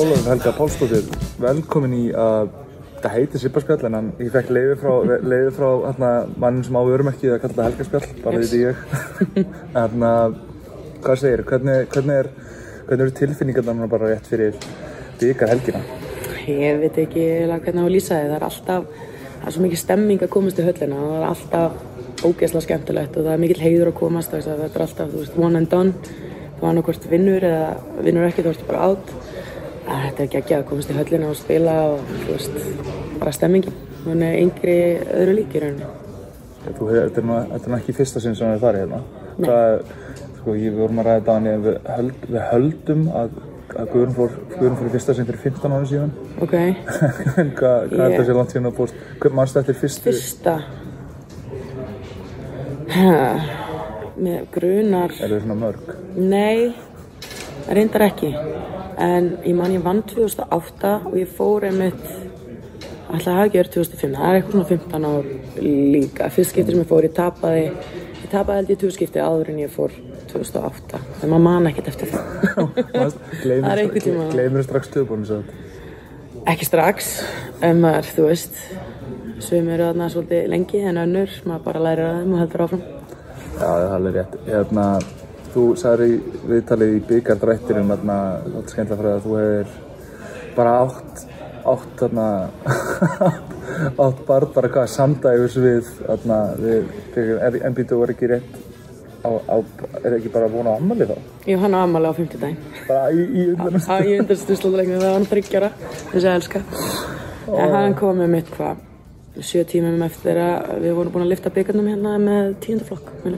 Ólafur Helga Pálsdóttir, velkomin í að það heitir Sipparspjall en hann, ég fekk leiði frá, leiði frá hérna, mannin sem á vörumerkið að kalla það Helgaspjall, bara Yes. þetta ég. Hérna, hvað segir, hvernig, hvernig er, hvernig eru tilfinningarna bara rétt fyrir byggar helgina? Ég veit ekki hvernig á að lýsa þið. Það er alltaf, það er svo mikið stemming að komast í höllina það er alltaf ógeðslega skemmtilegt og það er mikill heiður að komast. þess að Þetta er alltaf, þú veist, one and done. Þú annarkvort vinnur eða vinnur ekki, þú veist bara átt. Þetta er ekki að komast í höllina og spila og, veist, bara stemmingin. Hún er yngri öðru líki í rauninni. Þú, hefur- þetta er þetta er nú ekki fyrsta sinn sem við farið hérna. Nei. Hvað, sko, ég við vorum að ræða þetta en við, höld, við höldum að, að Guðrún fór, fór fyrsta sinn fyrir 15 ára síðan. Ok, En hvað, er þetta sé langt síðan að fórst? Hvað mannstu eftir fyrstu? fyrsta. Ha, með grunar. Er það svona mörg? Nei, reyndar ekki. En ég man ég vann 2008 og ég fór einmitt, alltaf hafa verið 2005, það er eitthvað svona 15 ár líka. Fyrst skipti sem ég fór, ég tapaði, ég tapaði held ég 20 skipti áður en ég fór 2008. Þannig maður man ekkert eftir það. Það er einhvern tíma. Gleimur strax töfbúinu svo. Ekki strax, en maður, þú veist, svömi eru þarna svolítið lengi en önnur, maður bara lærir að þeim og heldur áfram. Já, það er alveg rétt. Hérna, þú sagði í viðtalið í byggardrættinum, að þú hefur bara átt, átt, átt bara, bara hvað, samdægus við, við, fyrir, er, en býtu voru ekki rétt á, á, er ekki bara vona á ammali þá? Ég hann á ammali á 50 daginn. Bara í, í undanum. Það ég undarstu slóðuleiknum það var hann þryggjara þess að elska en hann kom með mitt hvað sjö tímum eftir að við vorum búin að lifta byggarnum hérna með tíundaflokk í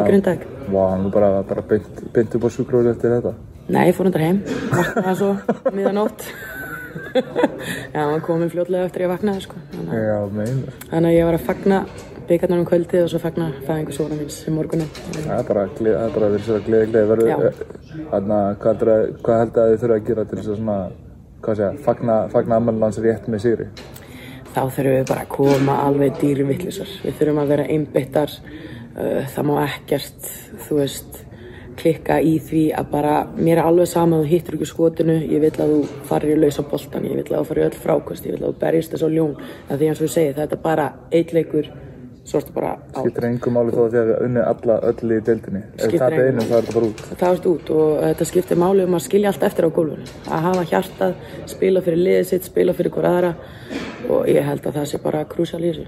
Grindag Vá, hann var bara, bara beint, beint upp á sjúkróður eftir þetta. Nei, ég fór hundar heim vaknaði svo miðanótt Já, hann kom með fljótlega eftir ég vaknaði sko. þannig, að- Já, meinar. þannig að ég var að fagna byggarnum um kvöldið og svo fagna fæðingu svona míns sem morgunin Það er bara, bara verið sér að gleði gleði. Heldur að- hvað held að þið þurfa að gera til þess að svona, hvað segja, fagna, fagna ammælans rétt með sigri? Þá þurfum við bara að koma alveg dýrvittlisar. Við þurfum að vera einbyttar, uh, það má ekkert, þú veist, klikka í því að bara, mér er alveg sama að þú hittir ekki skotinu, ég vil að þú farir í lausa boltan, ég vil að þú farir í öll frákast, ég vil að þú berjist þess á ljón. Það því eins og ég segi, þetta er bara eitt leikur, svo ertu bara á. Skiptir engum máli þó að þið hefði unnið alla öll í deildinni. Ef það er einum þá er þetta bara út. Það varst út og þetta skiptir máli um að skilja allt eftir á gólfinu. Að hafa hjartað, spila fyrir liðið sitt, spila fyrir hver aðra og ég held að það sé bara krúsal í þessu.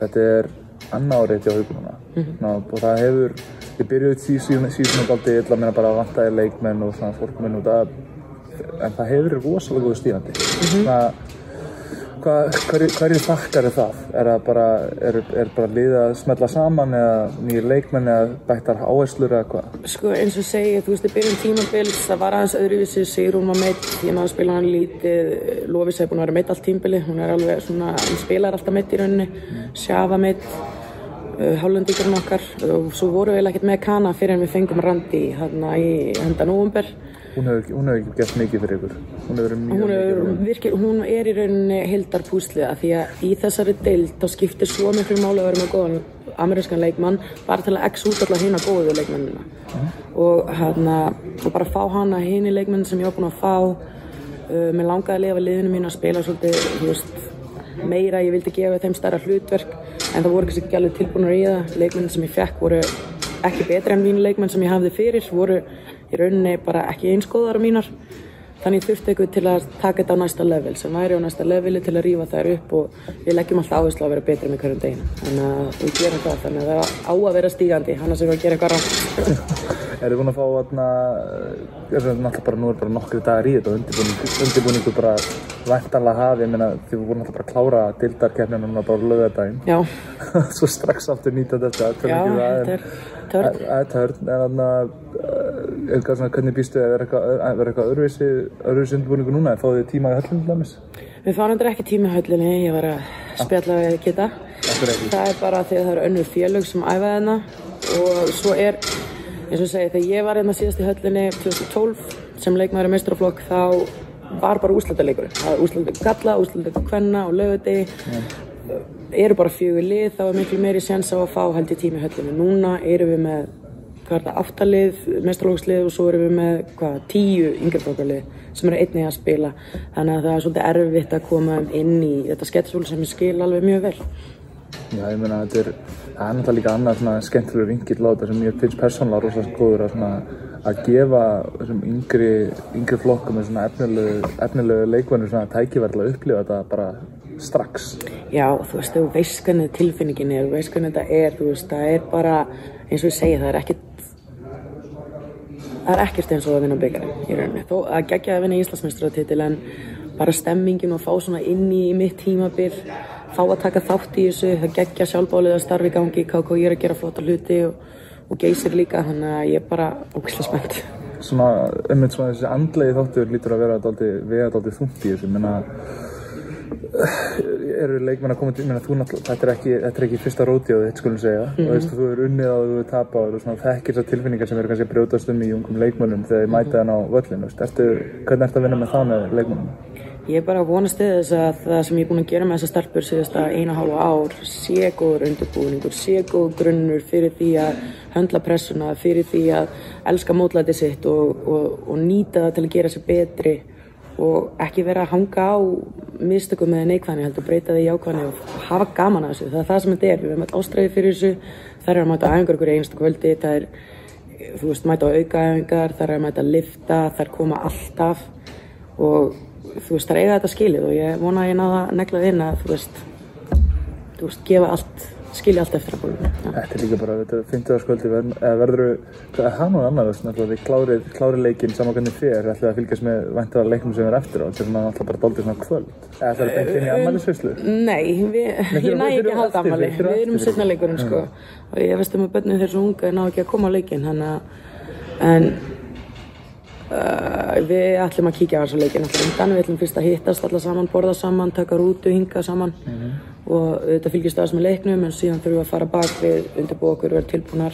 Þetta er annað árið hjá haugununa. Mhm. og það hefur, ég byrjuði síðan og aldrei illa meina bara að vantaði leikmenn og svona fólkmenn og það, en það hefur rosalega góðu stíðandi. Svona, hvað, hverju, þakkar er það? Er það bara, er, er bara liðið að smetla saman eða nýjir leikmenn eða bættar áherslur eða hvað? Sko eins og segja, þú veist, í byrjun tímabils, það var aðeins öðruvísi, Sigrún var meitt, ég að spila hann lítið, Lofís hefði búin að vera meitt allt tímbili, hún er alveg svona, hún spilar alltaf meitt í rauninni, Sjafa meitt, uh, Hollundíkurinn okkar og svo voru við ekkert með Kana fyrir en við fengum Randi hérna í henda nóvumber. Hún hefur, hefur ekki gert mikið fyrir ykkur. Hún hefur verið mjög Hún mikið. virkir, hún er í rauninni heildar púslið að því að í þessari deild þá skiptir svo miklu máli að vera með góðan amerískan leikmann bara til að x út alla hina góðu leikmennina og, hana, og bara fá hana hini leikmenn sem ég var búin að fá uh, mér langaði að lifa liðinu mín að spila svolítið veist, meira, ég vildi gefa þeim stærra hlutverk en það voru kannski ekki alveg tilbúinur í það leikmenn sem ég fekk voru ekki betri en mínu leikmenn sem ég hafði fyrir voru í rauninni bara ekki einskóðar mínar. Þannig þurfti eitthvað til að taka þetta á næsta level sem væri á næsta leveli til að rífa þær upp og við leggjum alltaf áherslu að vera betri með hverjum deginu þannig að við gerum það þannig að það á að vera stígandi. Annars erum við að gera eitthvað rátt Er þið búin að fá þarna, er það náttúrulega bara, nú er bara nokkri dagar í þetta og undirbúningu, undirbúningu bara væntanlega hafi, ég meina þið voru náttúrulega bara að klára dildarkeppnina núna bara lögadaginn. Já, Svo strax aftur nýta þetta, já, þetta er törn Það er törn, en þannig að, er eitthvað svona, hvernig býstu eitthvað, að vera eitthvað öðruvísi, öðruvísi undirbúningu núna, en fáðu þið tíma í höllum til dæmis? Við fáum endur ekki tíma í höllinni, ég var að spjalla við ekki. Það er bara því að það eru önnur félög sem æfa þarna og svo er, eins og segi, þegar ég var hérna síðast í höllinni 2012 sem leikmaður í meistraflokk þá var bara úrslutaleikur. Það er úrslutaleikur galla, úrslutaleikur kvenna og lögadegi. Eru bara fjögur lið, þá er miklu meiri sjans á að fá held í tíma í höllinni. Núna erum við með hvað er það, áttalið, mestralókslið og svo erum við með hvað, tíu yngreflokkalið sem eru einnig að spila þannig að það er svolítið erfitt að koma inn í þetta sketsfól sem ég skil alveg mjög vel Já, ég meina, þetta er, það er náttúrulega líka annað svona skemmtilegur vingill á þetta sem ég finnst persónulega rosalega góður að svona að gefa þessum yngri, yngri flokkum með svona efnilegu, efnilegu leikvænir svona tækifærlega að upplifa þetta bara strax. Já, þú veist, þú veist hvernig tilfinningin er, þú veist hvernig þetta er, þú veist, það er bara, eins og ég segi, það er ekkert, það er ekkert eins og að vinna byggjarinn í rauninni. Þó að gegja að vinna Íslandsmeistaratitil en bara stemmingin og fá svona inn í mitt tímabil, fá að taka þátt í þessu, það gegja sjálfbálið að starfi í gangi, KK ég er að gera flotta hluti og, og geysir líka, þannig að ég er bara ógislega spennt. Svona, einmitt svona þessi andlegi þáttur lítur að vera dálítið, vega dálítið þungt í þessu, menna, eru leikmenn að koma til, menna, þú náttúrulega, þetta er ekki, þetta er ekki fyrsta rótið þitt skulum segja, mm -hmm. og veist, þú er unnið á þú er tapáður og svona þekkir þessar tilfinningar sem eru kannski að brjótast um í ungum leikmennum þegar þið mæta þann á völlin, veist, ertu, hvernig ertu að vinna með það með leikmennum? Ég er bara að vonast til þess að það sem ég er búin að gera með þessar stelpur síðast að eina hálfa ár sé góður undirbúningur, sé góður grunnur fyrir því að höndla pressuna, fyrir því að elska mótlæti sitt og, og, og nýta það til að gera sér betri og ekki vera að hanga á mistökum með neikvæðni, heldur breyta því í ákvæðni og hafa gaman að þessu, það er það sem þetta er, við erum að ástræði fyrir þessu, það er að mæta æfingar okkur einstu kvöldi, það er, þú veist, mæta á aukaæfingar, það er að mæta að lifta, er koma alltaf og þú veist, það er eiga þetta skilið og ég vona að ég náða að negla þinn að, þú veist, þú veist, gefa allt, skilja allt eftir að bólum. Þetta er líka bara, þetta er 50 áskvöldi, verður þú, það er nú annað þess, náttúrulega, þið klárið, klárið leikinn saman hvernig þið er, ætlaði að fylgjast með væntaða leiknum sem er eftir á, þetta er svona náttúrulega bara doldið svona kvöld. Eða það er beint inn í ammælisvislu? Nei, við, ég næ ekki að halda ammæli, við erum setna leikurinn, sko, og ég veist um að börnum þeir Uh, við ætlum að kíkja á þessu leikin alltaf undan, við ætlum fyrst að hittast alla saman, borða saman, taka rútu, hinga saman. Mm -hmm. og þetta fylgjast aðeins með leiknum en síðan þurfum við að fara bak við, undirbúa okkur, vera tilbúnar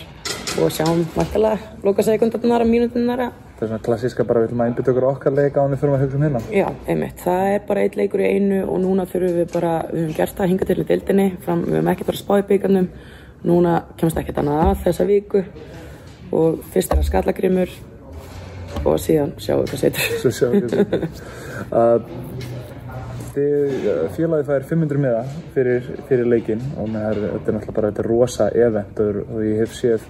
og sjáum mættilega loka sekundarnar að mínutinnar Það er svona klassíska bara við ætlum að einbita okkur okkar leika og við fyrir að hugsa um hérna Já, einmitt, það er bara eitt leikur í einu og núna þurfum við bara, við höfum gert það hinga til í dildinni, fram, við höfum ekkert að spá í byggarnum núna kemst ekkert annað að þessa viku. Og fyrst er að skallagrimur og síðan sjáum við hvað setur. Svo sjáum við hvað setur. Uh, Félagi fær 500 meða fyrir, fyrir leikin og er, þetta er náttúrulega bara þetta rosa event og, og ég hef séð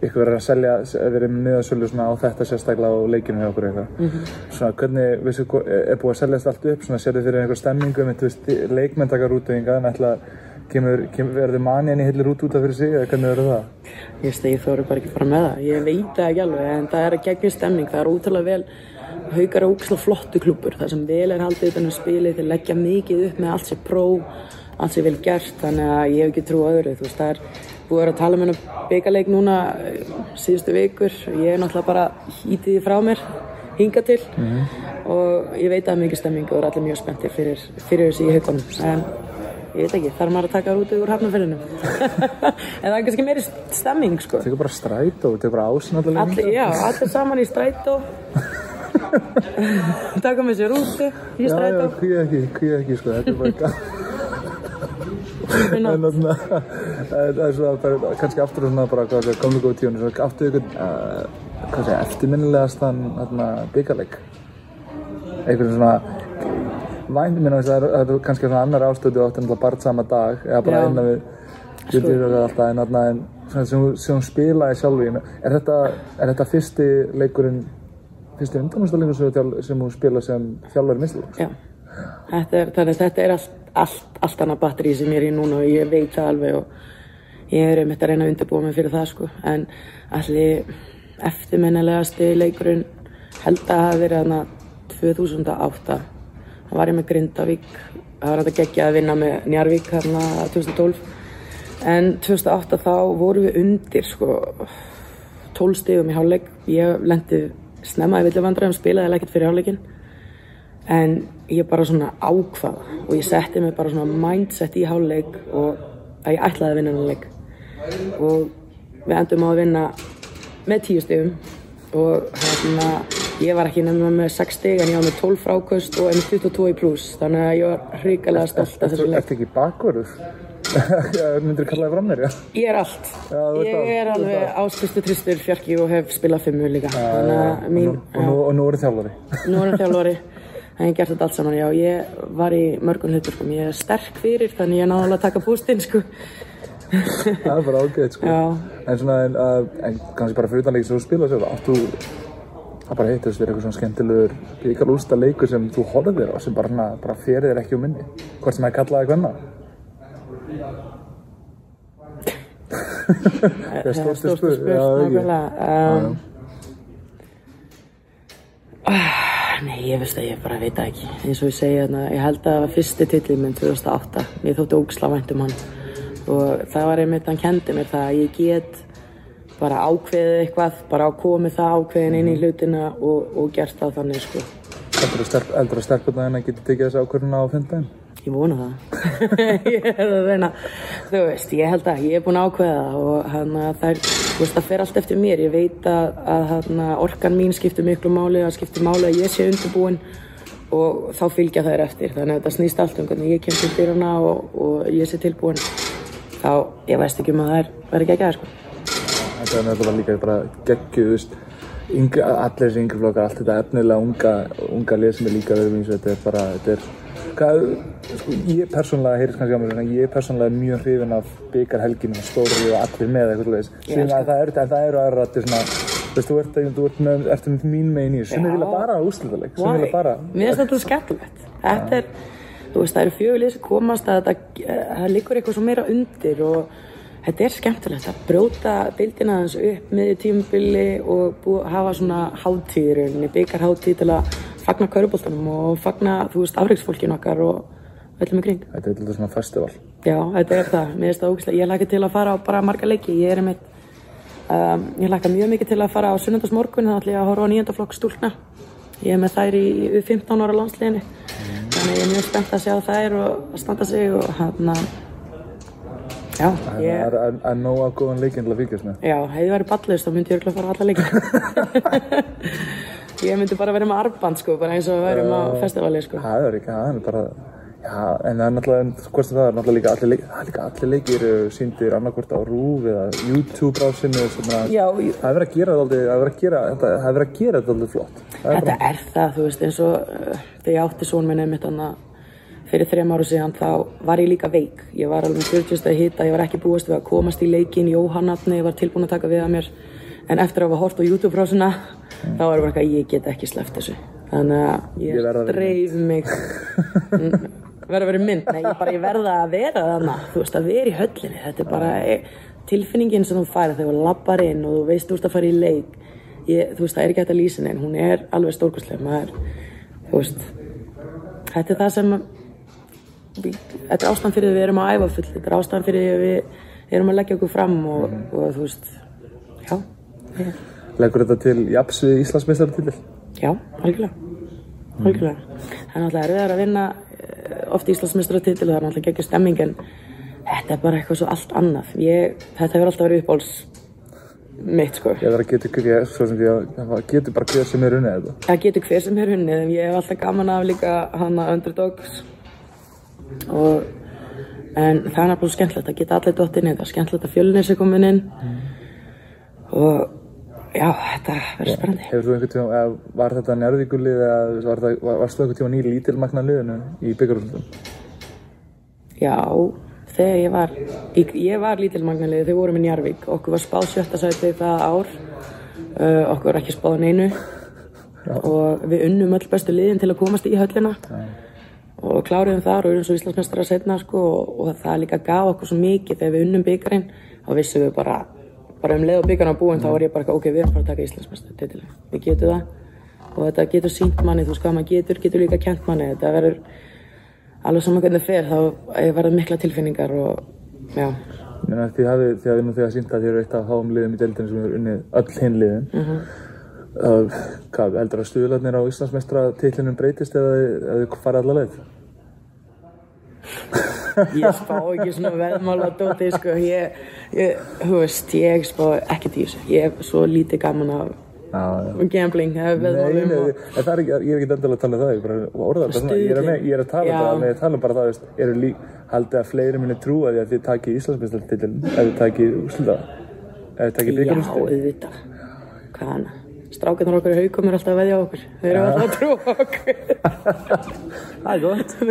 ykkur verið að selja, verið meðasölu á þetta sérstaklega á leikinu hjá okkur eitthvað. Mm -hmm. svona hvernig, vissu, er búið að seljast allt upp, svona sér þið fyrir einhver stemmingu með leikmenn taka rútuðinga en ætla Kemur, kemur, verður mani henni hillir út út af fyrir sig eða hvernig verður það? Ég veist að ég þóru bara ekki fara með það, ég veit það ekki alveg en það er að gegja stemning, það er útrúlega vel haugar og úksla flottu klubur þar sem vel er haldið utan um spili að leggja mikið upp með allt sér pró allt sér vel gert, þannig að ég hef ekki trú á öðru, þú veist það er búið að tala með hennar byggaleik núna síðustu vikur, ég er náttúrulega bara hítið frá mér hinga til. Mm -hmm. og ég veit að mikið stemming og er allir mjög spenntir fyrir, fyrir þessi í haugunum ég veit ekki, þarf maður að taka út úr hafnafellinu en það er kannski meiri stemming sko. Það tekur bara strætó, það tekur bara ásinn allir Já, allir saman í strætó. Taka með sér úti í strætó Já, já, hví ekki, hví ekki sko, þetta er bara en þannig að það er svona kannski aftur svona bara komið góð tíun aftur ykkur uh, eftirminnilegast byggarleik einhvern svona vænt þess að það er kannski svona annar ástöðu átt en bara sama dag eða bara einna við verið alltaf en en sem hún spilaði sjálf í er þetta, er þetta fyrsti leikurinn fyrsti undanústalengur sem hún spila sem þjálfari mislu? Já, þetta er, þannig, þetta er allt, allt, allt annað batteri sem ég er í núna og ég veit það alveg og ég er um þetta að reyna að undirbúa mig fyrir það sko. En allir eftirminnilegasti leikurinn held að hafa verið aðna 2008 þá var ég með Grindavík. Það var þetta geggja að vinna með Njarvík hérna 2012 en 2008 þá voru við undir sko 12 stegum í háluleik ég lendi snemma í villuvandræðum spilaði ekkert fyrir háluleikin en ég bara svona ákvaða og ég setti mig bara svona mindset í háluleik og að ég ætlaði að vinna hann leik. Og við endum á að vinna með 10 stegum og hérna Ég var ekki nefnilega með 6 stig en ég var með 12 frákvöst og enn 22 í pluss þannig að ég var hrigalega stolt af þessu leik. Þetta er ekki bakverður? Myndir þú kalla það fram mér, já? Ég er allt. Já, þú ert ég allt, er þú ert alveg áskristu tristur fjarki og hef spilað fimmu líka. Þannig að mín, Og nú, og nú er það þjálfari. nú er hann þjálfari. Það hef gert þetta allt saman, já. Ég var í mörgum hluturkum. Ég er sterk fyrir þannig ég er náðulega að taka pústinn, sko. það er bara ágætt, sko. Já. En svona, en, en kannski bara fyrir utanleik sem þú spila það bara hittast þér eitthvað svona skemmtilegur byggalústa leikur sem þú horfir á sem bara, bara fyrir þér ekki um minni. Hvort sem það er kallaði hvenna. Það er stórstu spurt, nákvæmlega. Um, ah, nei, ég veist að ég bara veit ekki. Eins og ég segi þarna, ég held að það var fyrsti titillinn minn 2008. Mér þótti ógisla vænt um hann. Og það var einmitt, hann kendi mér það að ég get bara ákveðið eitthvað, bara komið það ákveðin inn í hlutina og, og gert það þannig, sko. Heldur að stelpurna hérna geti tekið þessi ákvörðuna á fimmtæðin? Ég vona það. ég er að reyna, þú veist, ég held að ég er búin að ákveða það og hann að það er, þú veist, það fer allt eftir mér. Ég veit að, að hann orkan mín skiptir miklu máli, það skiptir máli að ég sé undirbúin og þá fylgja þær eftir. Þannig að þetta snýst allt um hvernig ég kem til dyrana og, og ég sé tilbúin. Þá, ég veist ekki um að það er, verður ekki að, sko. Þetta er náttúrulega líka bara yngri, allir þessi yngri flokkar, allt þetta efnilega unga, unga lið sem er líka verið eins og þetta er bara, þetta er, hvað, sko, ég persónulega, heyrðis kannski á mér, ég er persónulega mjög hrifin af byggarhelginu, stóri og allir með eitthvað svoleiðis. Sem að það eru, en það eru aðra rættir svona, þú veist, þú ert, þú ert með, með mín megin í þessu, sem er vilja bara úrslitaleg, sem Why? vilja bara, Mér finnst þetta skemmtilegt. Þetta er, þú veist, það eru fjögulið sem komast að þetta, það liggur eitthvað svo meira undir og þetta er skemmtilegt að brjóta deildina aðeins upp miðið tímubili og búa, hafa svona hátíð í rauninni, byggar hátíð til að fagna kauruboltanum og fagna, þú veist, afreiksfólkinu okkar og öllum í kring. þetta er alltaf svona festival. Já, þetta er það. Mér finnst það ógæslega. Ég hlakka til að fara á bara marga leiki. Ég er einmitt, um, ég hlakka mjög mikið til að fara á sunnundagsmorgun, þá ætlum ég að horfa á nýjöndaflokk stúlkna. Ég er með þær í, í 15 ára landsliðinni. Þannig ég er mjög spennt að sjá þær og að standa sig og hann að, já, Það ég, er að, að nóga góðan leikinn til að fylgjast með. já, hefði ég verið ballist þá myndi ég örugglega fara alla leiki. ég myndi bara verið með arband, sko, bara eins og við værum á festivali, sko. Það er ekki, það er bara, já, en það er náttúrulega, hvort það er náttúrulega líka allir leikir, það er líka allir leikir eru sýndir annarkvort á RÚV eða YouTube rásinu, það er verið að gera þetta það er verið að gera, þetta, það verið að aldrei flott. Það Þetta er það, þú veist, eins og uh, þegar ég átti són minn einmitt hann fyrir þrejum áru síðan, þá var ég líka veik. Ég var alveg með 40 stæði hita, ég var ekki búist við að komast í leikin, Jóhannatni, ég var tilbúin að taka við að mér. En eftir að hafa hort á YouTube-frásuna, þá var bara eitthvað, ég get ekki sleppt þessu. Þannig að Ég ég, að dreif mig, verða að vera mynd, nei, ég bara, ég verða að vera þarna, þú veist, að vera í höllinni. Þetta er bara e, tilfinningin sem þú færð þegar þú lappar inn og þú veist þú ert að fara í leik. Ég, þú veist, það er ekki hægt að lýsa neinn, hún er alveg stórkostleg, maður, þú veist, þetta er það sem, þetta er ástæðan fyrir því við erum að æfa full, þetta er ástæðan fyrir því við erum að leggja okkur fram og, og þú veist, já, ég, Leggur þetta til japs við Íslandsmeistaratitil? já, algjörlega, algjörlega. Það er náttúrulega erfiðar að vinna eh, oft Íslandsmeistaratitil og það er náttúrulega geggjur stemming en þetta er bara eitthvað svo allt annað. Ég, þetta hefur alltaf verið uppbóls mitt, sko. Ég verður að geta ég, svo sem að það getur bara hver sem er unnið þetta. Það getur hver sem er hunnið, en ég hef alltaf gaman af líka hana underdogs og en það er náttúrulega skemmtilegt að geta allir dottin í þetta, skemmtilegt að fjölnir sé komin inn. Og já, þetta verður spennandi. Hefur þú einhvern tíma, eða var þetta njárvíkulið eða var það, var, varst þú einhvern tíma í lítilmagna liðinu í byggarúslutum? Já, þegar ég var, ég, ég var lítilmagnalið, þau vorum í Njarvík, okkur var spáð sjötta sæti það ár, uh, okkur var ekki spáð neinu. Og við unnum öll bestu liðin til að komast í höllina og kláruðum þar og erum svo Íslandsmestara setna sko og, og það líka gaf okkur svo mikið þegar við unnum byggarinn þá vissum við bara, bara um leið og byggarinn á búin þá var ég bara, ok, við erum bara að taka Íslandsmestara titilin, við getum það og þetta getur sínt manni, þú veist hvað maður getur, getur líka kent manni, þetta verður alveg saman hvernig fer, þá verður mikla tilfinningar og já, því hafið, því hafið nú þegar sínt að þið eru eitt af háum liðum í deildinu sem hefur unnið öll hinn liðin. Mhm. Hvað, heldur að stuðlarnir á Íslandsmeistra titlinum breytist eða þið- ef þið farið alla leið? ég spá ekki svona veðmála dóti, sko, ég, ég, þú veist, ég spá ekkert í þessu, ég hef svo lítið gaman af Já, já. og gambling, eða Nei, veðmálum nei, og... en það er ekki, ég er ekki endilega að tala um það, ég er bara að orða þetta svona, ég er að, með, ég er að tala um Já. það, nei, ég tala um bara það, veist, eru lík, haldið að fleiri minni því að þið takið Íslandsmeistartitil, ef þið takið úrslita, ef þið takið Já, byggarúrslit. auðvitað. Hvað hana? Strákarnar okkar í haukum er alltaf að veðja okkur. Þeir eru alltaf að trúa okkur. Það er gott, Það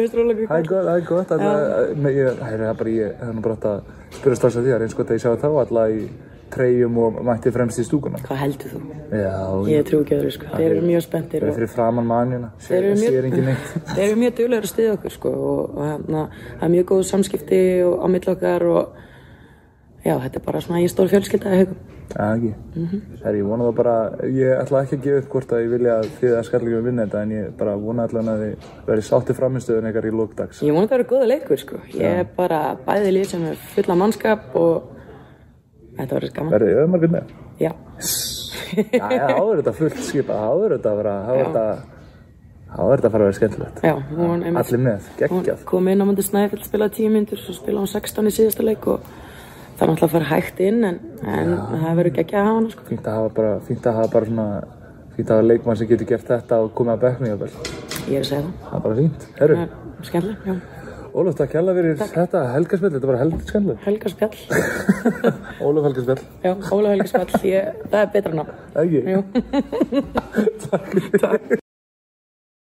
það er gott, það er gott, það er, það bara, ég, það er nú bara að spyrja strax að því, það er eins gott að ég sjá þá alla í treyjum og mætti fremst í stúkuna. Hvað heldur þú? Já, Ég trú ekki öðru, sko. Þeir eru mjög spenntir Það er og fyrir framann þeir eru sér ekki neitt. þeir eru mjög duglegur að stiða okkur, sko. Og, og hérna, það er mjög góð samskipti á milli okkar og já, þetta er bara svona ég stór fjölskylda í haugum. Já, ekki. Mhm. Það er, ég vona það bara, ég ætla ekki að gefa upp hvort að ég vilja að þið að skallingum vinna þetta en ég bara vona allan að þið verði sátti framistöðun ykkar í lókdags. Ég vona það eru góða leikur, sko. Ég er bara bæði lið sem er fulla mannskap og þetta verður gaman. Verði þið öðmargir með? Já, Já, já, er þetta fullt skipa, er þetta að vera, er þetta, þá er þetta að fara að vera skemmtilegt. já, hún einmitt. Allir með, Hún geggjað. kom inn á múndi Snæfell, spilaði tíu myndur, svo spilaði hún 16 í síðasta leik og það er náttúrulega að fara hægt inn en, en það verður ekki að hafa hana sko. Fínt að hafa bara, fínt að hafa bara svona, fínt að hafa leikmann sem getur gert þetta og komið að bekknu jafnvel. Ég er að segja það. Það er bara fínt. Herru, Það er skemmtileg, já. Ólaf, takk hjálpa fyrir þetta helgarspil, þetta var heldur skemmtilegt. Helga spjall. Ólaf helgarspil, Já, Óla Helga spjall, ég, það er betra ná. ekki? Jú.